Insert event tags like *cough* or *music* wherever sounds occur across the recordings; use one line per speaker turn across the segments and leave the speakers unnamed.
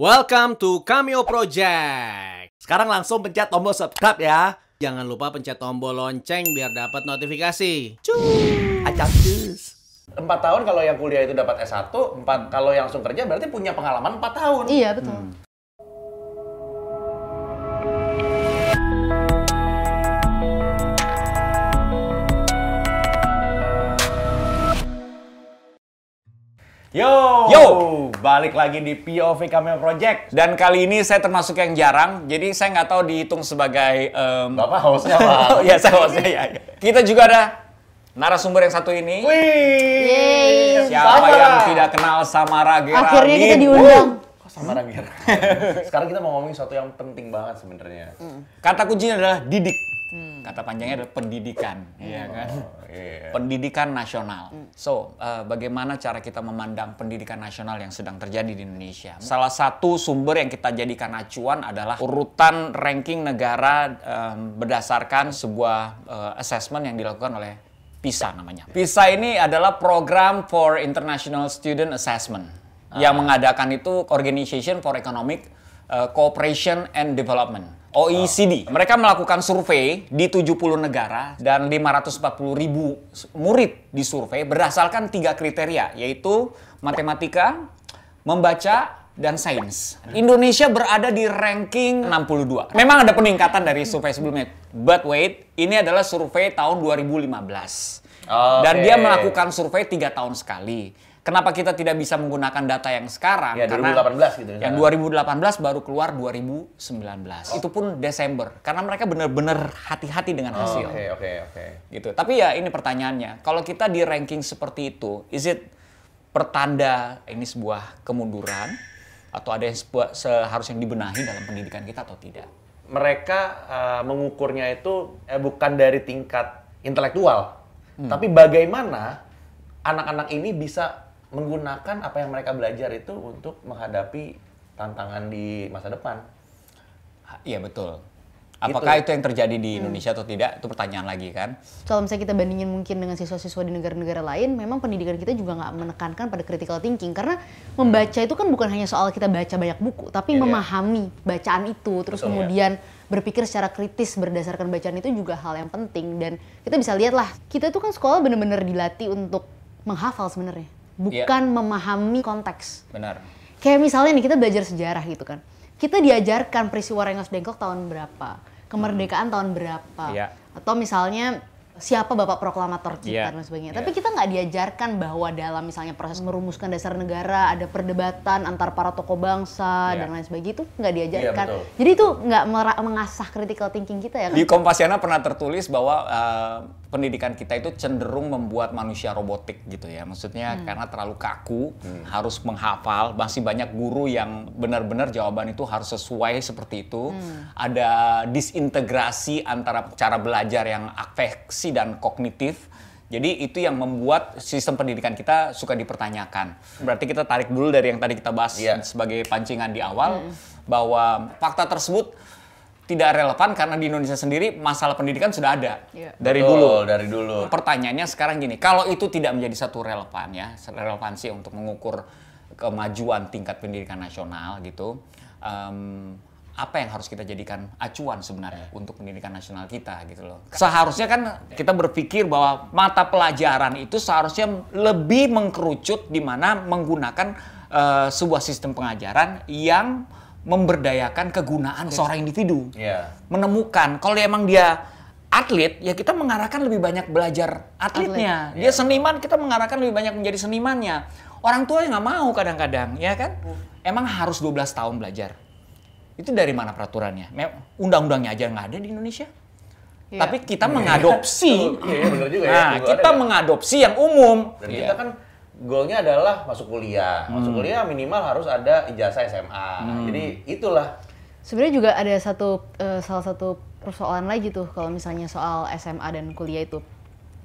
Welcome to Cameo Project. Sekarang langsung pencet tombol subscribe ya. Jangan lupa pencet tombol lonceng biar dapat notifikasi. Cuy, acak cus.
Empat tahun kalau yang kuliah itu dapat S1, empat kalau yang langsung kerja berarti punya pengalaman empat tahun.
Iya betul.
Yo,
Yo!
Balik lagi di POV Cameo Project.
Dan kali ini saya termasuk yang jarang, jadi saya nggak tahu dihitung sebagai... em,
Bapak hostnya Pak. *laughs*
Oh iya, saya hostnya ya. ya. Kita juga ada narasumber yang satu ini.
Wih,
Yeay.
Siapa
Samara.
yang tidak kenal Samara Geraldine?
Akhirnya kita diundang.
Kok Samara Ger? *laughs* Sekarang kita mau ngomongin sesuatu yang penting banget sebenarnya.
Kata kuncinya adalah didik. Kata panjangnya adalah pendidikan, iya kan?
Oh, iya.
Pendidikan nasional. So, eh, bagaimana cara kita memandang pendidikan nasional yang sedang terjadi di Indonesia? Salah satu sumber yang kita jadikan acuan adalah urutan ranking negara em, berdasarkan sebuah eh, assessment yang dilakukan oleh PISA namanya. PISA ini adalah program for International Student Assessment yang mengadakan itu Organization for Economic Cooperation and Development. OECD. Mereka melakukan survei di 70 negara dan 540 ribu murid disurvei berdasarkan tiga kriteria, yaitu matematika, membaca, dan sains. Indonesia berada di ranking 62. Memang ada peningkatan dari survei sebelumnya. But wait, ini adalah survei tahun 2015. Dan
Oke.
dia melakukan survei tiga tahun sekali. Kenapa kita tidak bisa menggunakan data yang sekarang?
Ya, 2018 gitu
Yang
misalnya.
2018 baru keluar 2019. Itu pun Desember. Karena mereka benar-benar hati-hati dengan hasil.
Oke, oke, oke.
Gitu. Tapi ya ini pertanyaannya. Kalau kita di ranking seperti itu, is it pertanda ini sebuah kemunduran? Atau ada yang sebuah, seharusnya yang dibenahi dalam pendidikan kita atau tidak?
Mereka uh, mengukurnya itu eh, bukan dari tingkat intelektual, tapi bagaimana anak-anak ini bisa menggunakan apa yang mereka belajar itu untuk menghadapi tantangan di masa depan.
Ah, Iya betul. Apakah
Gitu.
itu yang terjadi di Indonesia atau tidak? Itu pertanyaan lagi kan.
Kalau misalnya kita bandingin mungkin dengan siswa-siswa di negara-negara lain, memang pendidikan kita juga nggak menekankan pada critical thinking karena membaca itu kan bukan hanya soal kita baca banyak buku, tapi
Iya, iya.
memahami bacaan itu, terus
Betul,
kemudian berpikir secara kritis berdasarkan bacaan itu juga hal yang penting dan kita bisa lihat lah kita itu kan sekolah bener-bener dilatih untuk menghafal sebenarnya, bukan memahami konteks.
Benar.
Kayak misalnya nih kita belajar sejarah gitu kan. Kita diajarkan peristiwa Rengas Dengklok tahun berapa, kemerdekaan tahun berapa,
Iya.
atau misalnya siapa bapak proklamator kita
Iya.
dan sebagainya.
Iya.
Tapi kita nggak diajarkan bahwa dalam misalnya proses merumuskan dasar negara ada perdebatan antar para tokoh bangsa
Iya.
dan lain sebagainya itu nggak diajarkan.
betul.
Jadi itu nggak mengasah critical thinking kita ya kan?
Di Kompasiana pernah tertulis bahwa eh, pendidikan kita itu cenderung membuat manusia robotik gitu ya. Maksudnya karena terlalu kaku, harus menghafal. Masih banyak guru yang benar-benar jawaban itu harus sesuai seperti itu. Ada disintegrasi antara cara belajar yang afeksi dan kognitif. Jadi itu yang membuat sistem pendidikan kita suka dipertanyakan. Berarti kita tarik dulu dari yang tadi kita bahas
Iya.
sebagai pancingan di awal bahwa fakta tersebut tidak relevan karena di Indonesia sendiri masalah pendidikan sudah ada
Iya.
dari
Betul,
dulu.
dari dulu.
Pertanyaannya sekarang gini, kalau itu tidak menjadi satu relevan ya, relevansi untuk mengukur kemajuan tingkat pendidikan nasional gitu, em, apa yang harus kita jadikan acuan sebenarnya untuk pendidikan nasional kita gitu loh. Seharusnya kan kita berpikir bahwa mata pelajaran itu seharusnya lebih mengkerucut di mana menggunakan eh, sebuah sistem pengajaran yang memberdayakan kegunaan seorang individu.
Iya.
menemukan kalau emang dia atlet ya kita mengarahkan lebih banyak belajar atletnya. Dia seniman kita mengarahkan lebih banyak menjadi senimannya. Orang tua nggak mau kadang-kadang ya kan? Emang harus 12 tahun belajar. Itu dari mana peraturannya? Undang-undangnya aja nggak ada di Indonesia.
Iya.
tapi kita mengadopsi.
Iya, iya, juga ya.
nah kita
ya.
mengadopsi yang umum.
Dan
Iya.
kita kan goalnya adalah masuk kuliah.
Hmm.
Masuk kuliah minimal harus ada ijazah SMA. Jadi itulah.
Sebenarnya juga ada satu eh, salah satu persoalan lagi tuh kalau misalnya soal SMA dan kuliah itu.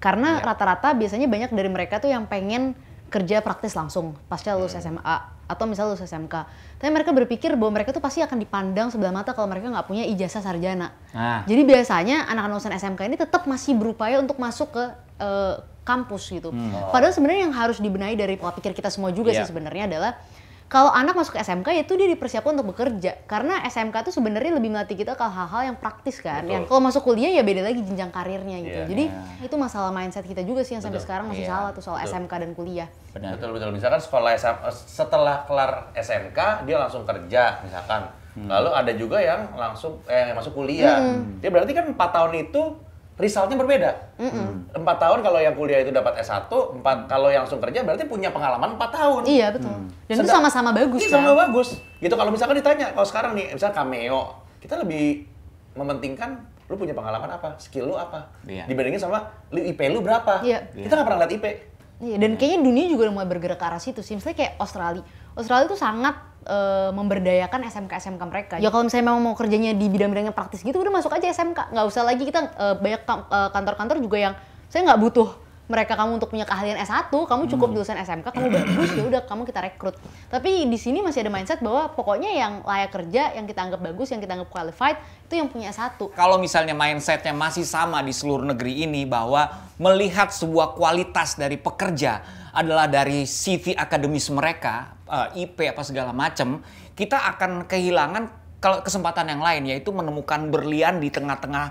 Karena rata-rata biasanya banyak dari mereka tuh yang pengen kerja praktis langsung pasca lulus SMA atau misalnya lulus SMK. Tapi mereka berpikir bahwa mereka tuh pasti akan dipandang sebelah mata kalau mereka nggak punya ijazah sarjana.
Nah.
Jadi biasanya anak-anak lulusan SMK ini tetap masih berupaya untuk masuk ke eh, kampus gitu. Padahal sebenarnya yang harus dibenahi dari pola pikir kita semua juga
Iya.
sih sebenarnya adalah kalau anak masuk ke SMK itu dia dipersiapkan untuk bekerja karena SMK tuh sebenarnya lebih melatih kita ke hal-hal yang praktis kan.
Betul.
Yang kalau masuk kuliah ya beda lagi jenjang karirnya gitu.
Iya.
Jadi itu masalah mindset kita juga sih yang sampai sekarang masih
Iya.
salah tuh soal
Betul.
SMK dan kuliah.
Benar.
Betul betul. Misalkan sekolah SM, setelah kelar SMK dia langsung kerja misalkan. Lalu ada juga yang langsung eh, yang masuk kuliah. Dia berarti kan empat tahun itu resultnya berbeda. Empat tahun kalau yang kuliah itu dapat S1, empat kalau yang langsung kerja berarti punya pengalaman empat tahun.
Iya betul. Dan itu
Sedang-
sama-sama bagus
Iya,
kan.
sama bagus. Gitu kalau misalkan ditanya, kalau sekarang nih, misalnya cameo, kita lebih mementingkan lu punya pengalaman apa, skill lu apa,
Iya.
dibandingin sama lu IP lu berapa.
Iya.
Kita nggak pernah lihat IP.
Iya, dan kayaknya dunia juga udah mulai bergerak ke arah situ sih. Misalnya kayak Australia. Australia itu sangat eh, memberdayakan SMK-SMK mereka. Ya kalau misalnya memang mau kerjanya di bidang-bidang yang praktis gitu, udah masuk aja SMK. Nggak usah lagi kita eh, banyak eh, kantor-kantor juga yang saya nggak butuh mereka kamu untuk punya keahlian S1, kamu cukup lulusan SMK, kamu bagus ya udah kamu kita rekrut. Tapi di sini masih ada mindset bahwa pokoknya yang layak kerja, yang kita anggap bagus, yang kita anggap qualified itu yang punya S1.
Kalau misalnya mindsetnya masih sama di seluruh negeri ini bahwa melihat sebuah kualitas dari pekerja adalah dari CV akademis mereka, eh, IP apa segala macam, kita akan kehilangan ke- kesempatan yang lain yaitu menemukan berlian di tengah-tengah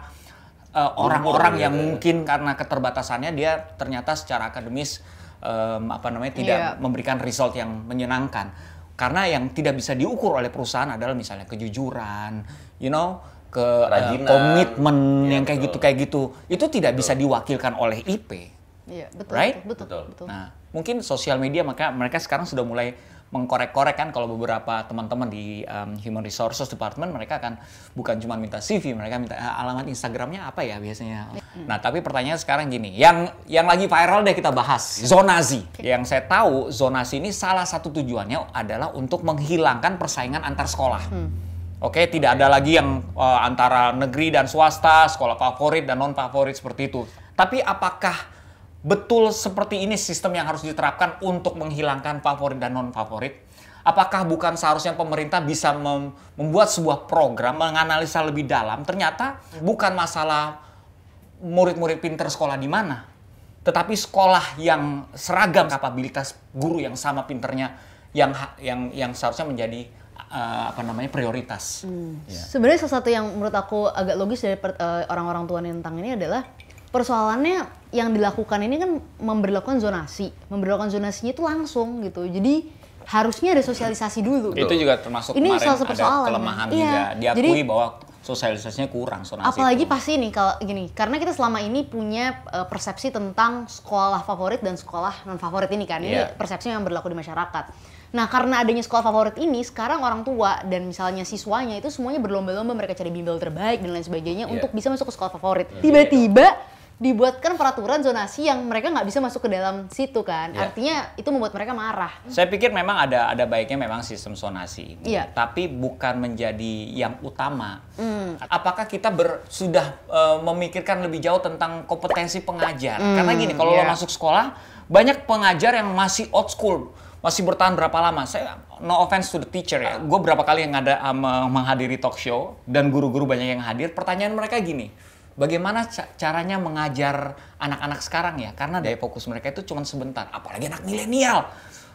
eh, orang-orang
gitu
yang
ya.
mungkin karena keterbatasannya dia ternyata secara akademis em, apa namanya tidak
Iya.
memberikan result yang menyenangkan. Karena yang tidak bisa diukur oleh perusahaan adalah misalnya kejujuran, you know, ke eh,
Kerajinan.
komitmen
Iya,
yang kayak
betul.
gitu kayak gitu. Itu tidak bisa diwakilkan oleh IP.
Iya, betul,
Right?
betul, betul,
Betul.
betul.
Nah, mungkin sosial media maka mereka sekarang sudah mulai mengkorek-korek kan kalau beberapa teman-teman di um, Human Resources Department mereka akan bukan cuma minta CV, mereka minta "Ah, alamat Instagramnya apa ya biasanya. Nah, tapi pertanyaannya sekarang gini, yang yang lagi viral deh kita bahas, zonasi. Yang saya tahu zonasi ini salah satu tujuannya adalah untuk menghilangkan persaingan antar sekolah. Oke, tidak ada lagi yang uh, antara negeri dan swasta, sekolah favorit dan non favorit seperti itu. Tapi apakah betul seperti ini sistem yang harus diterapkan untuk menghilangkan favorit dan non favorit? Apakah bukan seharusnya pemerintah bisa mem- membuat sebuah program menganalisa lebih dalam? Ternyata bukan masalah murid-murid pinter sekolah di mana, tetapi sekolah yang seragam kapabilitas guru yang sama pinternya yang yang yang seharusnya menjadi eh, apa namanya prioritas. Ya.
Sebenarnya salah satu yang menurut aku agak logis dari eh, orang-orang tua tentang ini adalah persoalannya yang dilakukan ini kan memberlakukan zonasi. Memberlakukan zonasinya itu langsung gitu. Jadi harusnya ada sosialisasi dulu.
Itu juga termasuk
Ini
kemarin
salah satu
ada
persoalan,
kelemahan
kan? Iya,
juga diakui
jadi-
bahwa sosialisasinya kurang sonasi
Apalagi
itu.
pasti nih kalau gini, karena kita selama ini punya eh, persepsi tentang sekolah favorit dan sekolah non favorit ini kan. Ini
Iya.
persepsi yang berlaku di masyarakat. Nah, karena adanya sekolah favorit ini, sekarang orang tua dan misalnya siswanya itu semuanya berlomba-lomba mereka cari bimbel terbaik dan lain sebagainya
Iya.
untuk bisa masuk ke sekolah favorit. Tiba-tiba dibuatkan peraturan zonasi yang mereka nggak bisa masuk ke dalam situ kan.
Iya.
Artinya itu membuat mereka marah.
Saya pikir memang ada ada baiknya memang sistem sonasi ini,
Iya.
tapi bukan menjadi yang utama.
Hmm.
Apakah kita ber- sudah eh, memikirkan lebih jauh tentang kompetensi pengajar?
Hmm,
Karena gini, kalau lo
iya.
masuk sekolah, banyak pengajar yang masih old school, masih bertahan berapa lama. Saya no offense to the teacher ya, gue berapa kali yang ada me- menghadiri talk show dan guru-guru banyak yang hadir. Pertanyaan mereka gini. Bagaimana ca- caranya mengajar anak-anak sekarang ya? Karena daya fokus mereka itu cuma sebentar. Apalagi anak milenial.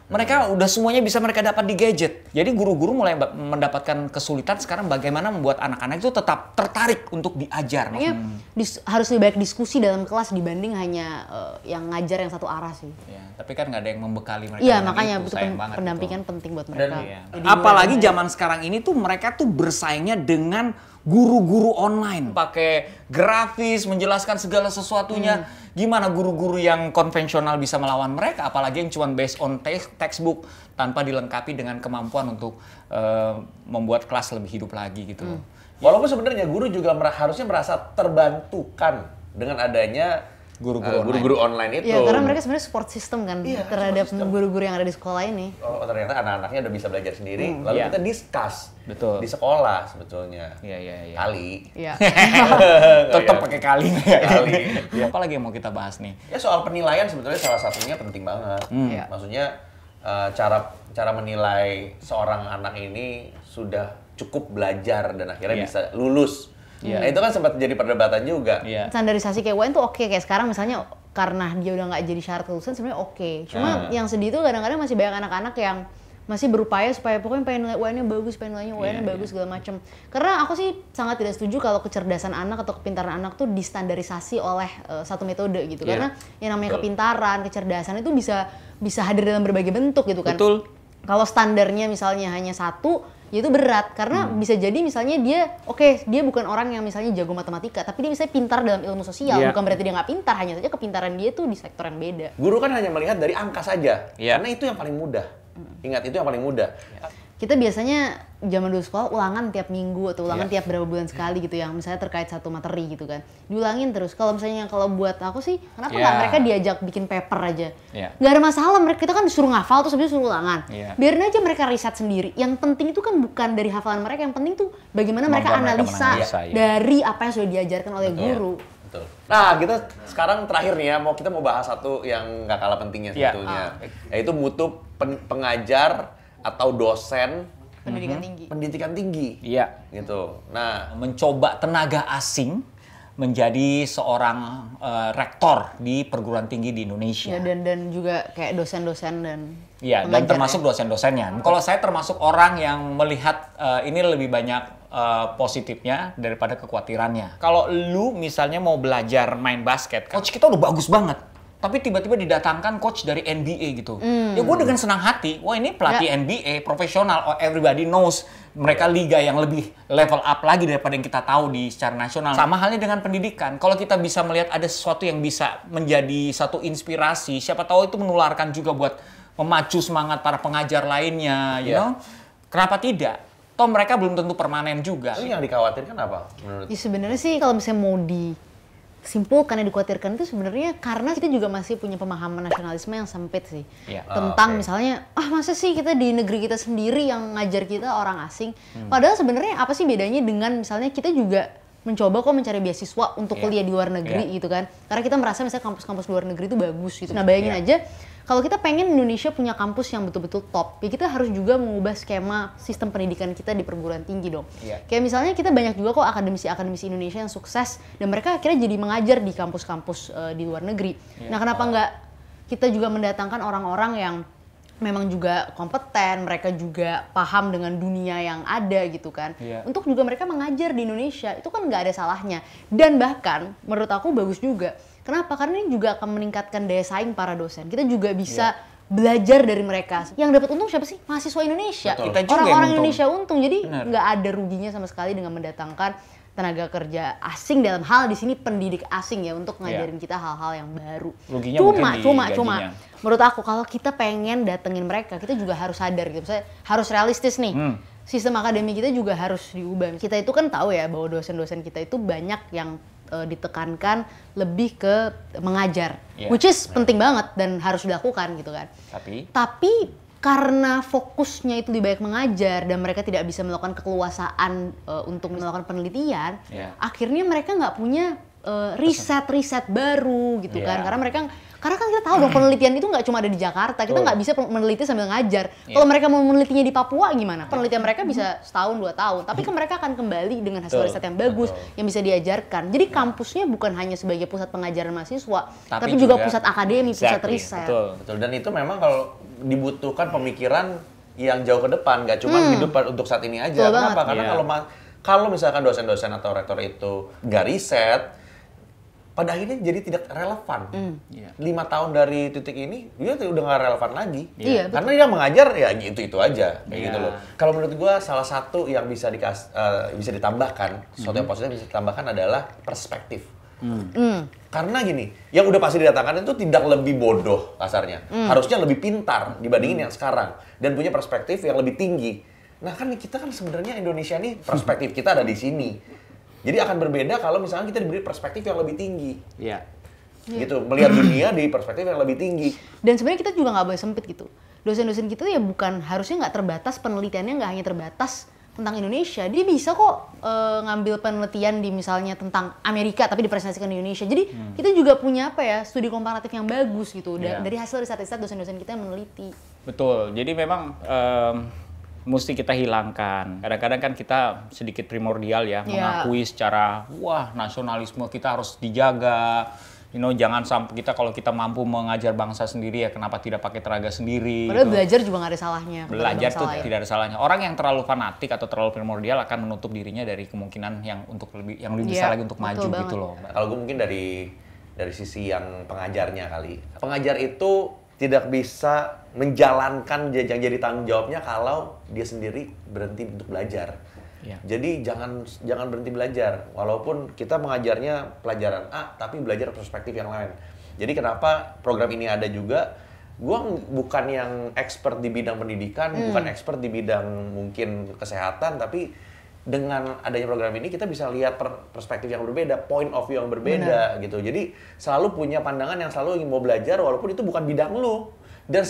Mereka udah semuanya bisa mereka dapat di gadget. Jadi guru-guru mulai mendapatkan kesulitan sekarang bagaimana membuat anak-anak itu tetap tertarik untuk diajar.
Makanya dis- harus lebih banyak diskusi dalam kelas dibanding hanya eh, yang ngajar yang satu arah sih.
Ya, tapi kan nggak ada yang membekali mereka.
Iya, makanya
itu.
pen-
banget
pendampingan
itu.
penting buat
Dan-
mereka.
Iya.
Jadi
Apalagi zaman sekarang ini tuh mereka tuh bersaingnya dengan guru-guru online. Pakai grafis, menjelaskan segala sesuatunya. Gimana guru-guru yang konvensional bisa melawan mereka? Apalagi yang cuma based on text- textbook tanpa dilengkapi dengan kemampuan untuk eh, membuat kelas lebih hidup lagi gitu. loh.
Walaupun sebenarnya guru juga mer- harusnya merasa terbantukan dengan adanya
Guru-guru
guru-guru online itu.
Iya, karena mereka sebenarnya support system kan
Iya,
terhadap guru-guru yang ada di sekolah ini.
Oh, ternyata anak-anaknya udah bisa belajar sendiri. Lalu
Iya.
kita discuss
Betul.
di sekolah sebetulnya.
Iya, iya, iya.
Kali.
Iya. *laughs*
Tetap
Iya.
pakai kali ya.
Kali.
Ya, Apalagi yang mau kita bahas nih?
Ya soal penilaian sebetulnya salah satunya penting banget.
Iya.
Maksudnya eh, cara cara menilai seorang anak ini sudah cukup belajar dan akhirnya
Iya.
bisa lulus.
Iya.
Nah itu kan sempat jadi perdebatan juga.
Iya.
Standarisasi kayak UN tuh oke kayak sekarang misalnya karena dia udah nggak jadi syarat kelulusan sebenarnya oke. Cuma
Nah.
yang sedih tuh kadang-kadang masih banyak anak-anak yang masih berupaya supaya pokoknya pengen nilai UN-nya bagus, pengen nilainya UN-nya
Iya,
bagus segala macam. Karena aku sih sangat tidak setuju kalau kecerdasan anak atau kepintaran anak tuh distandarisasi oleh eh, satu metode gitu.
Iya.
Karena yang namanya
Betul.
kepintaran, kecerdasan itu bisa bisa hadir dalam berbagai bentuk gitu kan.
Betul.
Kalau standarnya misalnya hanya satu, itu berat karena
Hmm.
bisa jadi misalnya dia oke dia bukan orang yang misalnya jago matematika, tapi dia misalnya pintar dalam ilmu sosial,
Iya.
bukan berarti dia nggak pintar, hanya saja kepintaran dia tuh di sektor yang beda.
Guru kan hanya melihat dari angka saja,
Iya.
karena itu yang paling mudah. Ingat itu yang paling mudah.
Kita biasanya zaman dulu sekolah ulangan tiap minggu atau ulangan
Iya.
tiap berapa bulan sekali gitu yang misalnya terkait satu materi gitu kan. Diulangin terus. Kalau misalnya kalau buat aku sih kenapa
Iya.
nggak mereka diajak bikin paper aja?
Iya.
Nggak ada masalah mereka kita kan disuruh ngafal terus habis itu suruh ulangan.
Iya.
Biarin aja mereka riset sendiri. Yang penting itu kan bukan dari hafalan mereka, yang penting tuh bagaimana mereka
mereka
analisa
menganalisa, iya.
dari apa yang sudah diajarkan oleh guru.
Betul. Nah, kita sekarang terakhir nih ya, mau kita mau bahas satu yang nggak kalah pentingnya
Iya.
sebetulnya, yaitu mutu pen- pengajar atau dosen
Pendidikan tinggi.
pendidikan tinggi.
Iya.
Gitu. Nah,
mencoba tenaga asing menjadi seorang eh, rektor di perguruan tinggi di Indonesia.
Ya, dan dan juga kayak dosen-dosen dan
Iya, dan termasuk
ya.
dosen-dosennya. Kalau saya termasuk orang yang melihat eh, ini lebih banyak eh, positifnya daripada kekhawatirannya. Kalau lu misalnya mau belajar main basket, coach kita udah bagus banget. Tapi tiba-tiba didatangkan coach dari NBA gitu.
Hmm.
Ya gue dengan senang hati, wah ini pelatih
Ya.
NBA profesional, oh, everybody knows mereka liga yang lebih level up lagi daripada yang kita tahu di secara nasional. Sama halnya dengan pendidikan. Kalau kita bisa melihat ada sesuatu yang bisa menjadi satu inspirasi, siapa tahu itu menularkan juga buat memacu semangat para pengajar lainnya, you
Iya.
know? Kenapa tidak? Toh mereka belum tentu permanen juga.
itu yang dikhawatirkan apa menurut?
Ya sebenarnya sih kalau misalnya mau disimpulkan yang dikhawatirkan itu sebenarnya karena kita juga masih punya pemahaman nasionalisme yang sempit sih.
Iya.
Tentang
oke.
misalnya, ah masa sih kita di negeri kita sendiri yang ngajar kita orang asing.
Hmm.
Padahal sebenarnya apa sih bedanya dengan misalnya kita juga mencoba kok mencari beasiswa untuk
Iya.
kuliah di luar negeri
Iya.
gitu kan. Karena kita merasa misalnya kampus-kampus luar negeri itu bagus gitu. Nah bayangin
Iya.
aja kalau kita pengen Indonesia punya kampus yang betul-betul top, ya kita harus juga mengubah skema sistem pendidikan kita di perguruan tinggi dong.
Iya.
Kayak misalnya kita banyak juga kok akademisi-akademisi Indonesia yang sukses dan mereka akhirnya jadi mengajar di kampus-kampus eh, di luar negeri.
Iya.
Nah, kenapa nggak kita juga mendatangkan orang-orang yang memang juga kompeten, mereka juga paham dengan dunia yang ada gitu kan.
Iya.
Untuk juga mereka mengajar di Indonesia, itu kan nggak ada salahnya. Dan bahkan menurut aku bagus juga. Kenapa? Karena ini juga akan meningkatkan daya saing para dosen. Kita juga bisa
Iya.
belajar dari mereka. Yang dapat untung siapa sih? Mahasiswa Indonesia. Orang-orang. Indonesia untung. Jadi nggak ada ruginya sama sekali dengan mendatangkan tenaga kerja asing dalam hal di sini pendidik asing ya untuk ngajarin kita hal-hal yang baru.
Ruginya
cuma, cuma, cuma. Menurut aku kalau kita pengen datengin mereka, kita juga harus sadar gitu. Misalnya harus realistis nih.
Hmm.
Sistem akademi kita juga harus diubah. Kita itu kan tahu ya bahwa dosen-dosen kita itu banyak yang eh, ditekankan lebih ke mengajar,
Iya.
which is penting banget dan harus dilakukan gitu kan.
Tapi
Tapi karena fokusnya itu lebih banyak mengajar dan mereka tidak bisa melakukan keluasaan eh, untuk melakukan penelitian,
Iya.
akhirnya mereka nggak punya eh, riset-riset baru gitu kan.
Iya.
Karena mereka karena kan kita tahu dong penelitian itu nggak cuma ada di Jakarta, kita nggak bisa meneliti sambil ngajar.
Iya.
Kalau mereka mau menelitinya di Papua gimana? Penelitian mereka bisa setahun dua tahun, tapi kan mereka akan kembali dengan hasil riset yang bagus yang bisa diajarkan. Jadi kampusnya bukan hanya sebagai pusat pengajaran mahasiswa, tapi,
Tapi
juga,
juga-
pusat akademi, pusat
Exactly,
riset.
betul.
Betul. Dan itu memang kalau dibutuhkan pemikiran yang jauh ke depan, nggak cuma hidup untuk saat ini aja.
Hmm. Betul
Kenapa?
banget.
Karena
Iya.
kalau kalau misalkan dosen-dosen atau rektor itu nggak riset, pada akhirnya jadi tidak relevan.
Hmm.
Iya.
Lima tahun dari titik ini, dia tuh udah nggak relevan lagi.
Iya,
Karena dia mengajar ya itu itu aja, kayak
Iya.
gitu loh. Kalau menurut gua salah satu yang bisa dikas, eh, bisa ditambahkan, sesuatu
Hmm.
yang positif bisa ditambahkan adalah perspektif.
Hmm.
Karena gini, yang udah pasti didatangkan itu tidak lebih bodoh kasarnya.
Hmm.
Harusnya lebih pintar dibandingin yang sekarang dan punya perspektif yang lebih tinggi. Nah kan kita kan sebenarnya Indonesia nih perspektif kita ada di sini. Jadi akan berbeda kalau misalnya kita diberi perspektif yang lebih tinggi.
Iya.
Gitu, melihat dunia di perspektif yang lebih tinggi.
Dan sebenarnya kita juga nggak boleh sempit gitu. Dosen-dosen kita ya bukan harusnya nggak terbatas penelitiannya nggak hanya terbatas tentang Indonesia. Dia bisa kok eh, ngambil penelitian di misalnya tentang Amerika tapi dipresentasikan di Indonesia. Jadi kita juga punya apa ya studi komparatif yang bagus gitu da- dari hasil riset-riset dosen-dosen kita yang meneliti.
Betul. Jadi memang em, mesti kita hilangkan. Kadang-kadang kan kita sedikit primordial ya,
Iya.
mengakui secara wah nasionalisme kita harus dijaga. You know, jangan sampai kita kalau kita mampu mengajar bangsa sendiri ya kenapa tidak pakai tenaga sendiri.
Padahal
gitu.
belajar juga nggak ada salahnya.
Belajar tuh
masalah ya.
tidak ada salahnya. Orang yang terlalu fanatik atau terlalu primordial akan menutup dirinya dari kemungkinan yang untuk lebih yang lebih besar
Iya,
lagi untuk
betul
maju
banget.
gitu loh.
Kalau gue mungkin dari dari sisi yang pengajarnya kali. Pengajar itu tidak bisa menjalankan yang jadi tanggung jawabnya kalau dia sendiri berhenti untuk belajar.
Iya.
Jadi jangan jangan berhenti belajar. Walaupun kita mengajarnya pelajaran A, tapi belajar perspektif yang lain. Jadi kenapa program ini ada juga? Gua ng- bukan yang expert di bidang pendidikan, bukan expert di bidang mungkin kesehatan, tapi dengan adanya program ini kita bisa lihat per- perspektif yang berbeda, point of view yang berbeda gitu. Jadi selalu punya pandangan yang selalu ingin mau belajar walaupun itu bukan bidang lu. Dan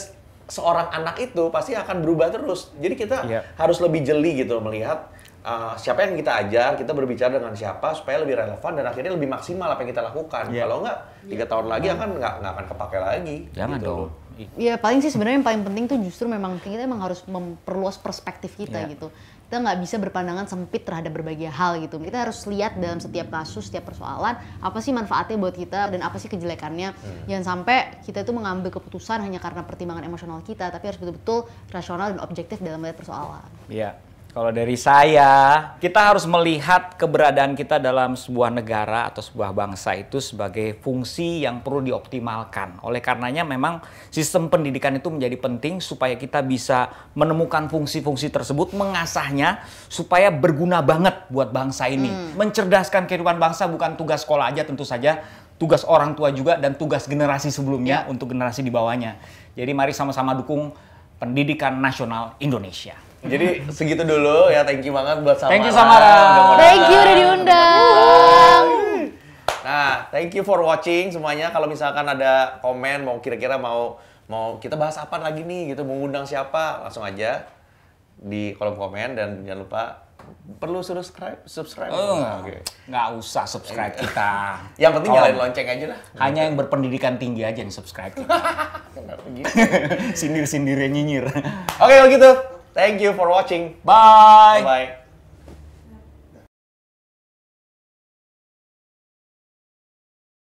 seorang anak itu pasti akan berubah terus. Jadi kita
Iya.
harus lebih jeli gitu melihat uh, siapa yang kita ajar, kita berbicara dengan siapa supaya lebih relevan dan akhirnya lebih maksimal apa yang kita lakukan.
Iya.
Kalau enggak tiga tahun lagi akan nggak nggak akan kepake lagi.
Jangan
gitu
dong.
loh.
Ya paling sih sebenarnya yang paling penting tuh justru memang kita emang harus memperluas perspektif kita
Iya.
gitu. Kita nggak bisa berpandangan sempit terhadap berbagai hal gitu. Kita harus lihat dalam setiap kasus, setiap persoalan apa sih manfaatnya buat kita dan apa sih kejelekannya. Jangan sampai kita itu mengambil keputusan hanya karena pertimbangan emosional kita, tapi harus betul-betul rasional dan objektif dalam melihat persoalan.
Iya. Kalau dari saya, kita harus melihat keberadaan kita dalam sebuah negara atau sebuah bangsa itu sebagai fungsi yang perlu dioptimalkan. Oleh karenanya memang sistem pendidikan itu menjadi penting supaya kita bisa menemukan fungsi-fungsi tersebut, mengasahnya supaya berguna banget buat bangsa ini. Mencerdaskan kehidupan bangsa bukan tugas sekolah aja tentu saja, tugas orang tua juga dan tugas generasi sebelumnya untuk generasi di bawahnya. Jadi mari sama-sama dukung pendidikan nasional Indonesia.
Jadi segitu dulu ya, thank you banget buat Samara.
Thank you, Samara.
Thank you udah diundang.
Nah, thank you for watching semuanya. Kalau misalkan ada komen mau kira-kira mau mau kita bahas apa lagi nih gitu, mau ngundang siapa, langsung aja di kolom komen dan jangan lupa perlu subscribe subscribe.
Oh,
Oke.
nggak usah subscribe kita. *laughs*
Yang penting
Kalau-
nyalain lonceng aja lah.
Hanya yang berpendidikan tinggi aja yang subscribe kita. *laughs*
Gitu? *laughs*
Sindir-sindir nyinyir.
Oke kalau gitu, thank you for watching.
Bye.
Bye.